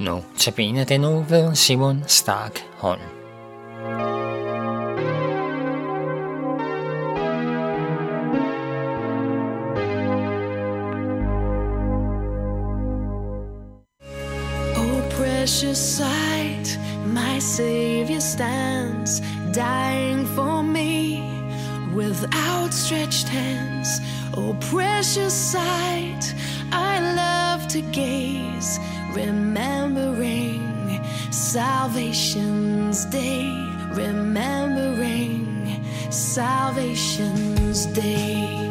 Den nu ved Simon Stark. Oh, precious sight, my Savior stands, dying for me with outstretched hands. Oh, precious sight, I love to gaze, remembering salvation's day, remembering salvation's day.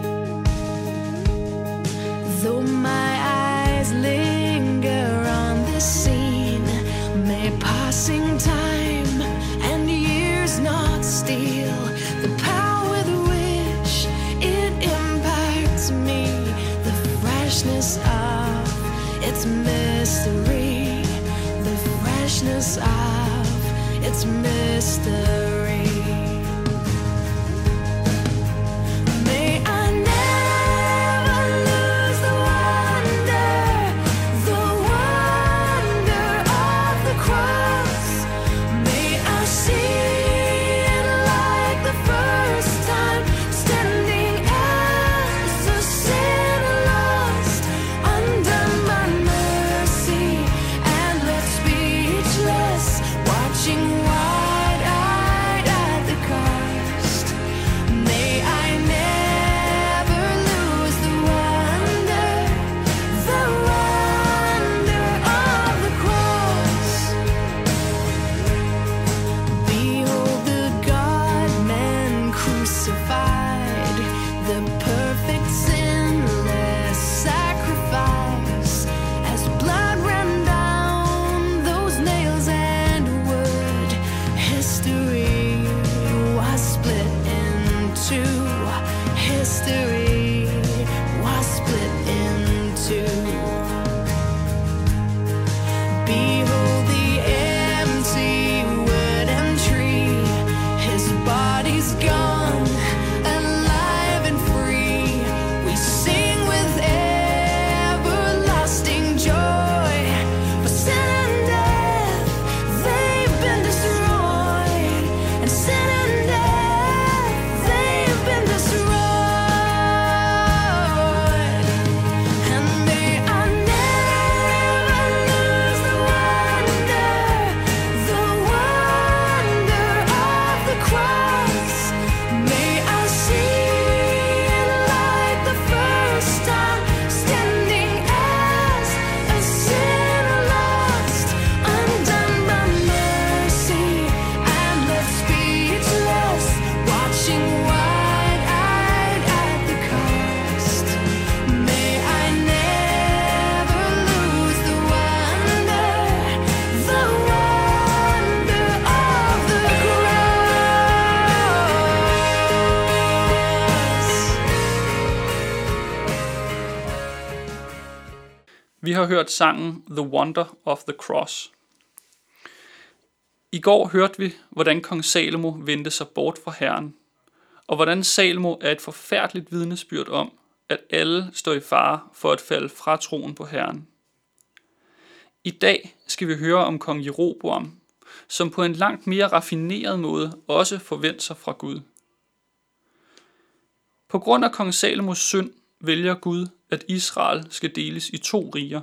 Though my eyes linger on this scene, may passing time and years not steal mystery, the freshness of its mystery. Body's gone, Vi har hørt sangen The Wonder of the Cross. I går hørte vi, hvordan kong Salomo vendte sig bort fra Herren, og hvordan Salomo er et forfærdeligt vidnesbyrd om, at alle står i fare for at falde fra troen på Herren. I dag skal vi høre om kong Jeroboam, som på en langt mere raffineret måde også forventer sig fra Gud. På grund af kong Salomos synd vælger Gud, at Israel skal deles i to riger,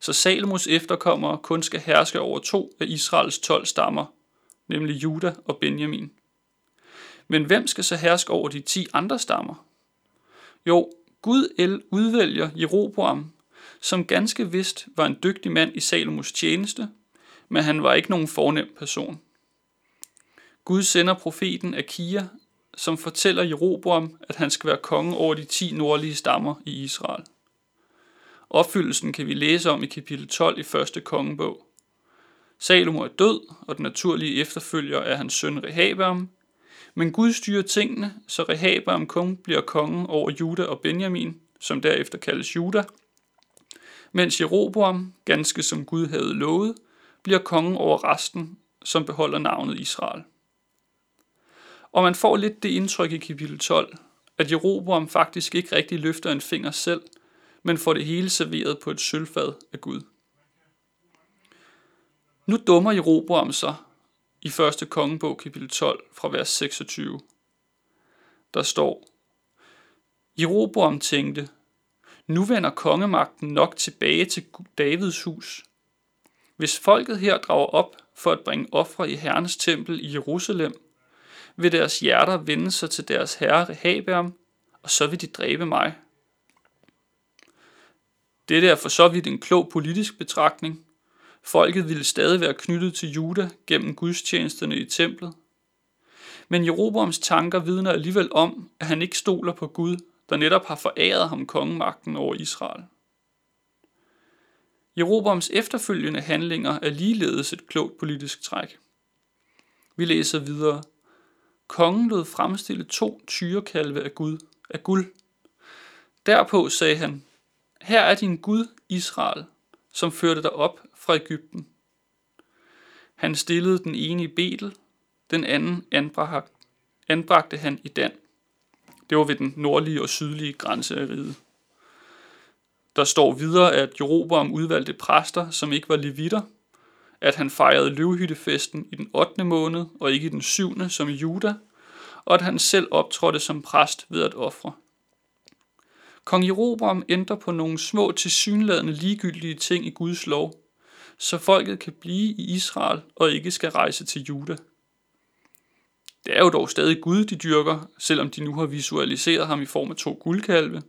så Salomos efterkommere kun skal herske over to af Israels 12 stammer, nemlig Juda og Benjamin. Men hvem skal så herske over de 10 andre stammer? Jo, Gud el udvælger Jeroboam, som ganske vist var en dygtig mand i Salomos tjeneste, men han var ikke nogen fornem person. Gud sender profeten Akia, som fortæller Jeroboam, at han skal være konge over de 10 nordlige stammer i Israel. Opfyldelsen kan vi læse om i kapitel 12 i første kongebog. Salomo er død, og den naturlige efterfølger er hans søn Rehabeam, men Gud styrer tingene, så Rehabeam kun bliver kongen over Juda og Benjamin, som derefter kaldes Juda, mens Jeroboam, ganske som Gud havde lovet, bliver kongen over resten, som beholder navnet Israel. Og man får lidt det indtryk i kapitel 12, at Jeroboam faktisk ikke rigtig løfter en finger selv, men får det hele serveret på et sølvfad af Gud. Nu dummer Jeroboam sig i 1. kongebog kapitel 12 fra vers 26. Der står, Jeroboam tænkte, nu vender kongemagten nok tilbage til Davids hus. Hvis folket her drager op for at bringe ofre i Herrens tempel i Jerusalem, vil deres hjerter vende sig til deres herre Rehabeam, og så vil de dræbe mig. Dette er for så vidt en klog politisk betragtning. Folket ville stadig være knyttet til Juda gennem gudstjenesterne i templet. Men Jeroboams tanker vidner alligevel om, at han ikke stoler på Gud, der netop har foræret ham kongemagten over Israel. Jeroboams efterfølgende handlinger er ligeledes et klogt politisk træk. Vi læser videre. Kongen lod fremstille to tyrekalve af Gud, af guld. Derpå sagde han, her er din Gud, Israel, som førte dig op fra Ægypten. Han stillede den ene i Betel, den anden anbragte, anbragte han i Dan. Det var ved den nordlige og sydlige grænse af riget. Der står videre, at Jeroboam udvalgte præster, som ikke var levitter, at han fejrede løvhyttefesten i den 8. måned og ikke i den 7. som i Juda, og at han selv optrådte som præst ved at ofre. Kong Jeroboam ændrer på nogle små tilsyneladende ligegyldige ting i Guds lov, så folket kan blive i Israel og ikke skal rejse til Juda. Det er jo dog stadig Gud, de dyrker, selvom de nu har visualiseret ham i form af to guldkalve.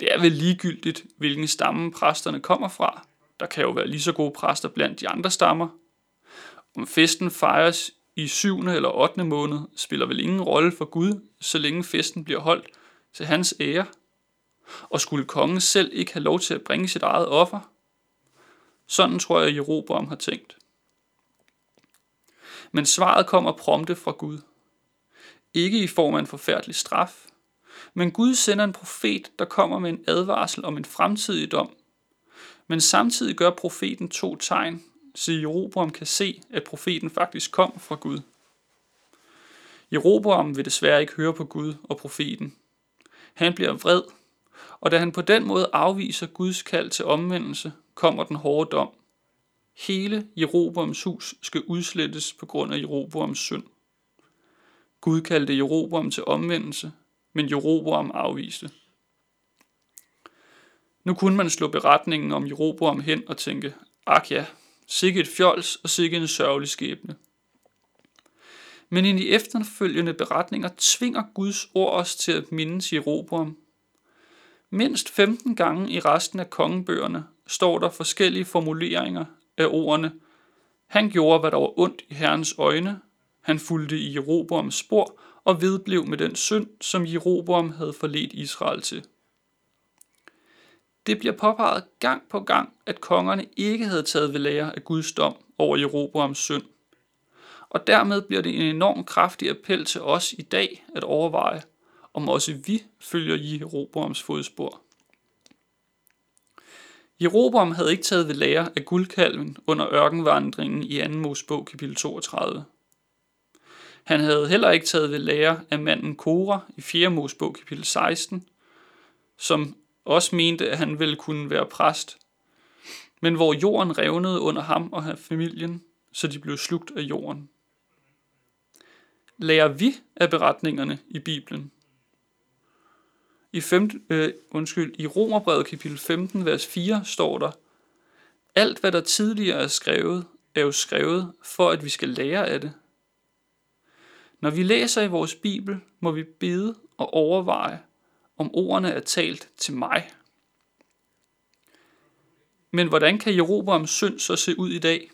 Det er vel ligegyldigt, hvilken stamme præsterne kommer fra. Der kan jo være lige så gode præster blandt de andre stammer. Om festen fejres i 7. eller 8. måned, spiller vel ingen rolle for Gud, så længe festen bliver holdt til hans ære. Og skulle kongen selv ikke have lov til at bringe sit eget offer? Sådan tror jeg, Jeroboam har tænkt. Men svaret kommer prompte fra Gud. Ikke i form af en forfærdelig straf, men Gud sender en profet, der kommer med en advarsel om en fremtidig dom. Men samtidig gør profeten to tegn, så Jeroboam kan se, at profeten faktisk kom fra Gud. Jeroboam vil desværre ikke høre på Gud og profeten. Han bliver vred, og da han på den måde afviser Guds kald til omvendelse, kommer den hårde dom. Hele Jeroboams hus skal udslettes på grund af Jeroboams synd. Gud kaldte Jeroboam til omvendelse, men Jeroboam afviste. Nu kunne man slå beretningen om Jeroboam hen og tænke, ak ja, sikke et fjols og sikke en sørgelig skæbne. Men i de efterfølgende beretninger tvinger Guds ord os til at mindes Jeroboam. Mindst 15 gange i resten af kongebøgerne står der forskellige formuleringer af ordene. Han gjorde, hvad der var ondt i Herrens øjne. Han fulgte i Jeroboams spor og vedblev med den synd, som Jeroboam havde forledt Israel til. Det bliver påpeget gang på gang, at kongerne ikke havde taget ved lære af Guds dom over Jeroboams synd. Og dermed bliver det en enorm kraftig appel til os i dag at overveje, om også vi følger Jeroboams fodspor. Jeroboam havde ikke taget ved lære af guldkalven under ørkenvandringen i 2. Mosebog kapitel 32. Han havde heller ikke taget ved lære af manden Kora i 4. Mosebog kapitel 16, som også mente, at han ville kunne være præst, men hvor jorden revnede under ham og hans familien, så de blev slugt af jorden. Lærer vi af beretningerne i Bibelen? I, fem, øh, undskyld, I Romerbrevet kapitel 15, vers 4 står der, Alt hvad der tidligere er skrevet, er jo skrevet for, at vi skal lære af det. Når vi læser i vores Bibel, må vi bede og overveje, om ordene er talt til mig. Men hvordan kan Jeroboams synd så se ud i dag?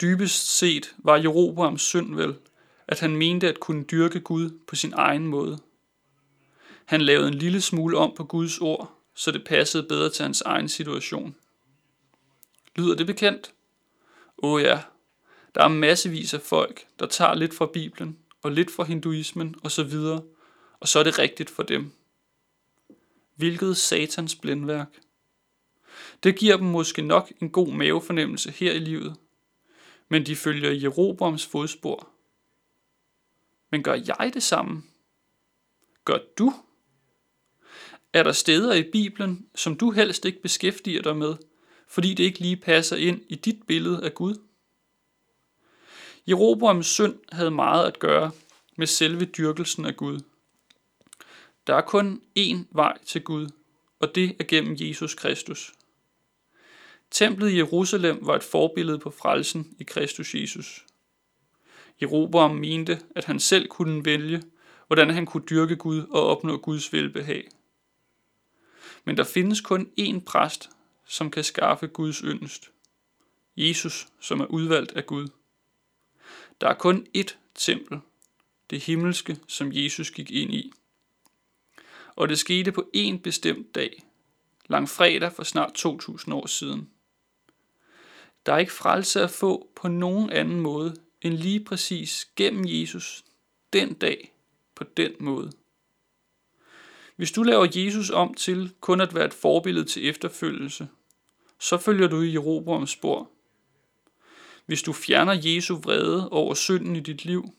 Dybest set var Jeroboams synd vel, at han mente at kunne dyrke Gud på sin egen måde. Han lavede en lille smule om på Guds ord, så det passede bedre til hans egen situation. Lyder det bekendt? Åh oh ja, der er massevis af folk, der tager lidt fra Bibelen og lidt fra hinduismen osv., og så er det rigtigt for dem. Hvilket satans blindværk. Det giver dem måske nok en god mavefornemmelse her i livet, men de følger Jeroboams fodspor. Men gør jeg det samme? Gør du? Er der steder i Bibelen, som du helst ikke beskæftiger dig med, fordi det ikke lige passer ind i dit billede af Gud? Jeroboams synd havde meget at gøre med selve dyrkelsen af Gud. Der er kun én vej til Gud, og det er gennem Jesus Kristus. Templet i Jerusalem var et forbillede på frelsen i Kristus Jesus. Jeroboam mente, at han selv kunne vælge, hvordan han kunne dyrke Gud og opnå Guds velbehag. Men der findes kun én præst, som kan skaffe Guds yndest. Jesus, som er udvalgt af Gud. Der er kun ét tempel, det himmelske, som Jesus gik ind i. Og det skete på en bestemt dag, langfredag for snart 2000 år siden. Der er ikke frelse at få på nogen anden måde end lige præcis gennem Jesus den dag på den måde. Hvis du laver Jesus om til kun at være et forbillede til efterfølgelse, så følger du i Jeroboams spor. Hvis du fjerner Jesu vrede over synden i dit liv,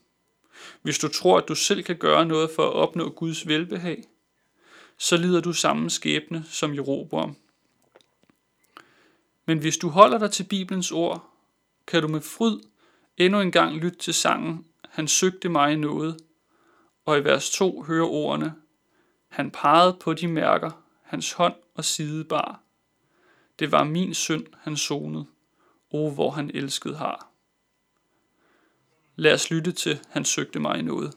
hvis du tror, at du selv kan gøre noget for at opnå Guds velbehag, så lider du samme skæbne som Jeroboam. Men hvis du holder dig til Bibelens ord, kan du med fryd endnu en gang lytte til sangen Han søgte mig i noget, og i vers 2 høre ordene Han pegede på de mærker, hans hånd og side bar. Det var min synd, han sonede. O, hvor han elskede har. Lad os lytte til Han søgte mig i noget.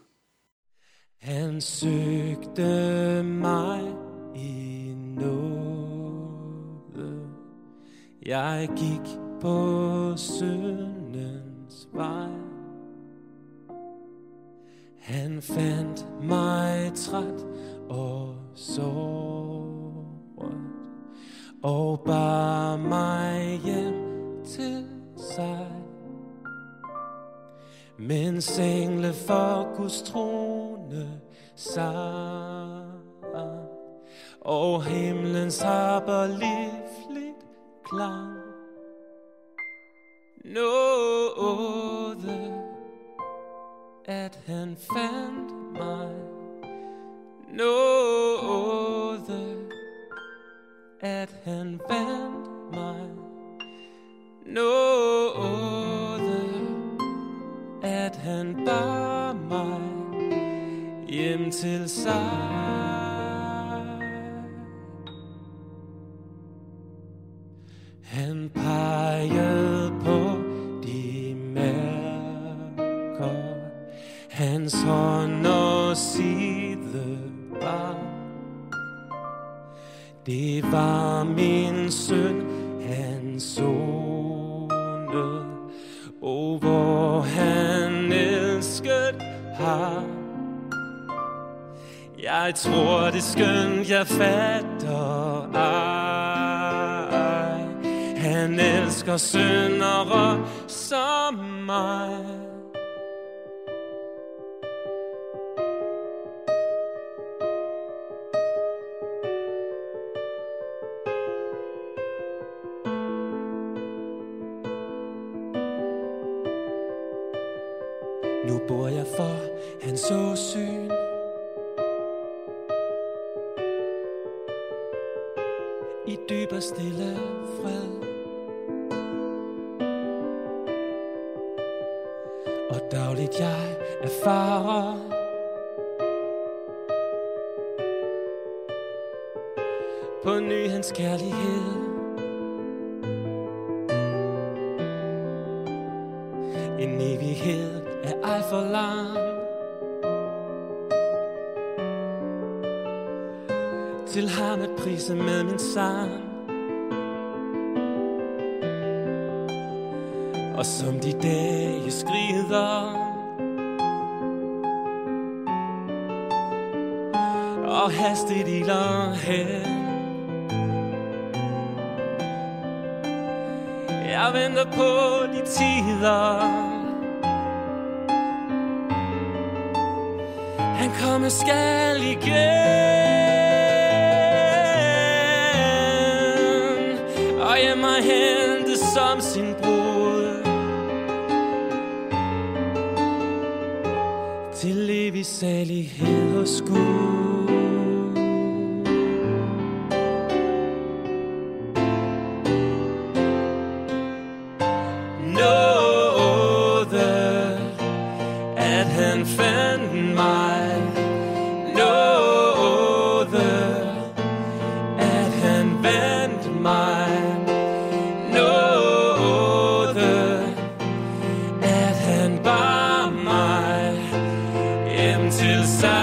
Han søgte mig i nåde. Jeg gik på syndens vej. Han fandt mig træt og såret og bar mig hjem til sig. Mens engle for Guds trone sang. Og himlens harper livligt klang. Nåde at han fandt mig. Nåde at han vandt mig. Nåde han bar mig hjem til sig. Han pegede på de mærker, hans hånd og side bar. Det var min søn, han sonede, har. Jeg tror det skønt, jeg fatter ej. Han elsker syndere som mig. Hans åsyn I dyb og stille fred. Og dagligt jeg erfarer På ny hans kærlighed. En evighed er ej for lang. Til ham at prise med min sang. Og som de dage skrider Og hastigt iler hen Jeg venter på de tider. Han kommer skal igen. Til evig salighed hos Gud till side.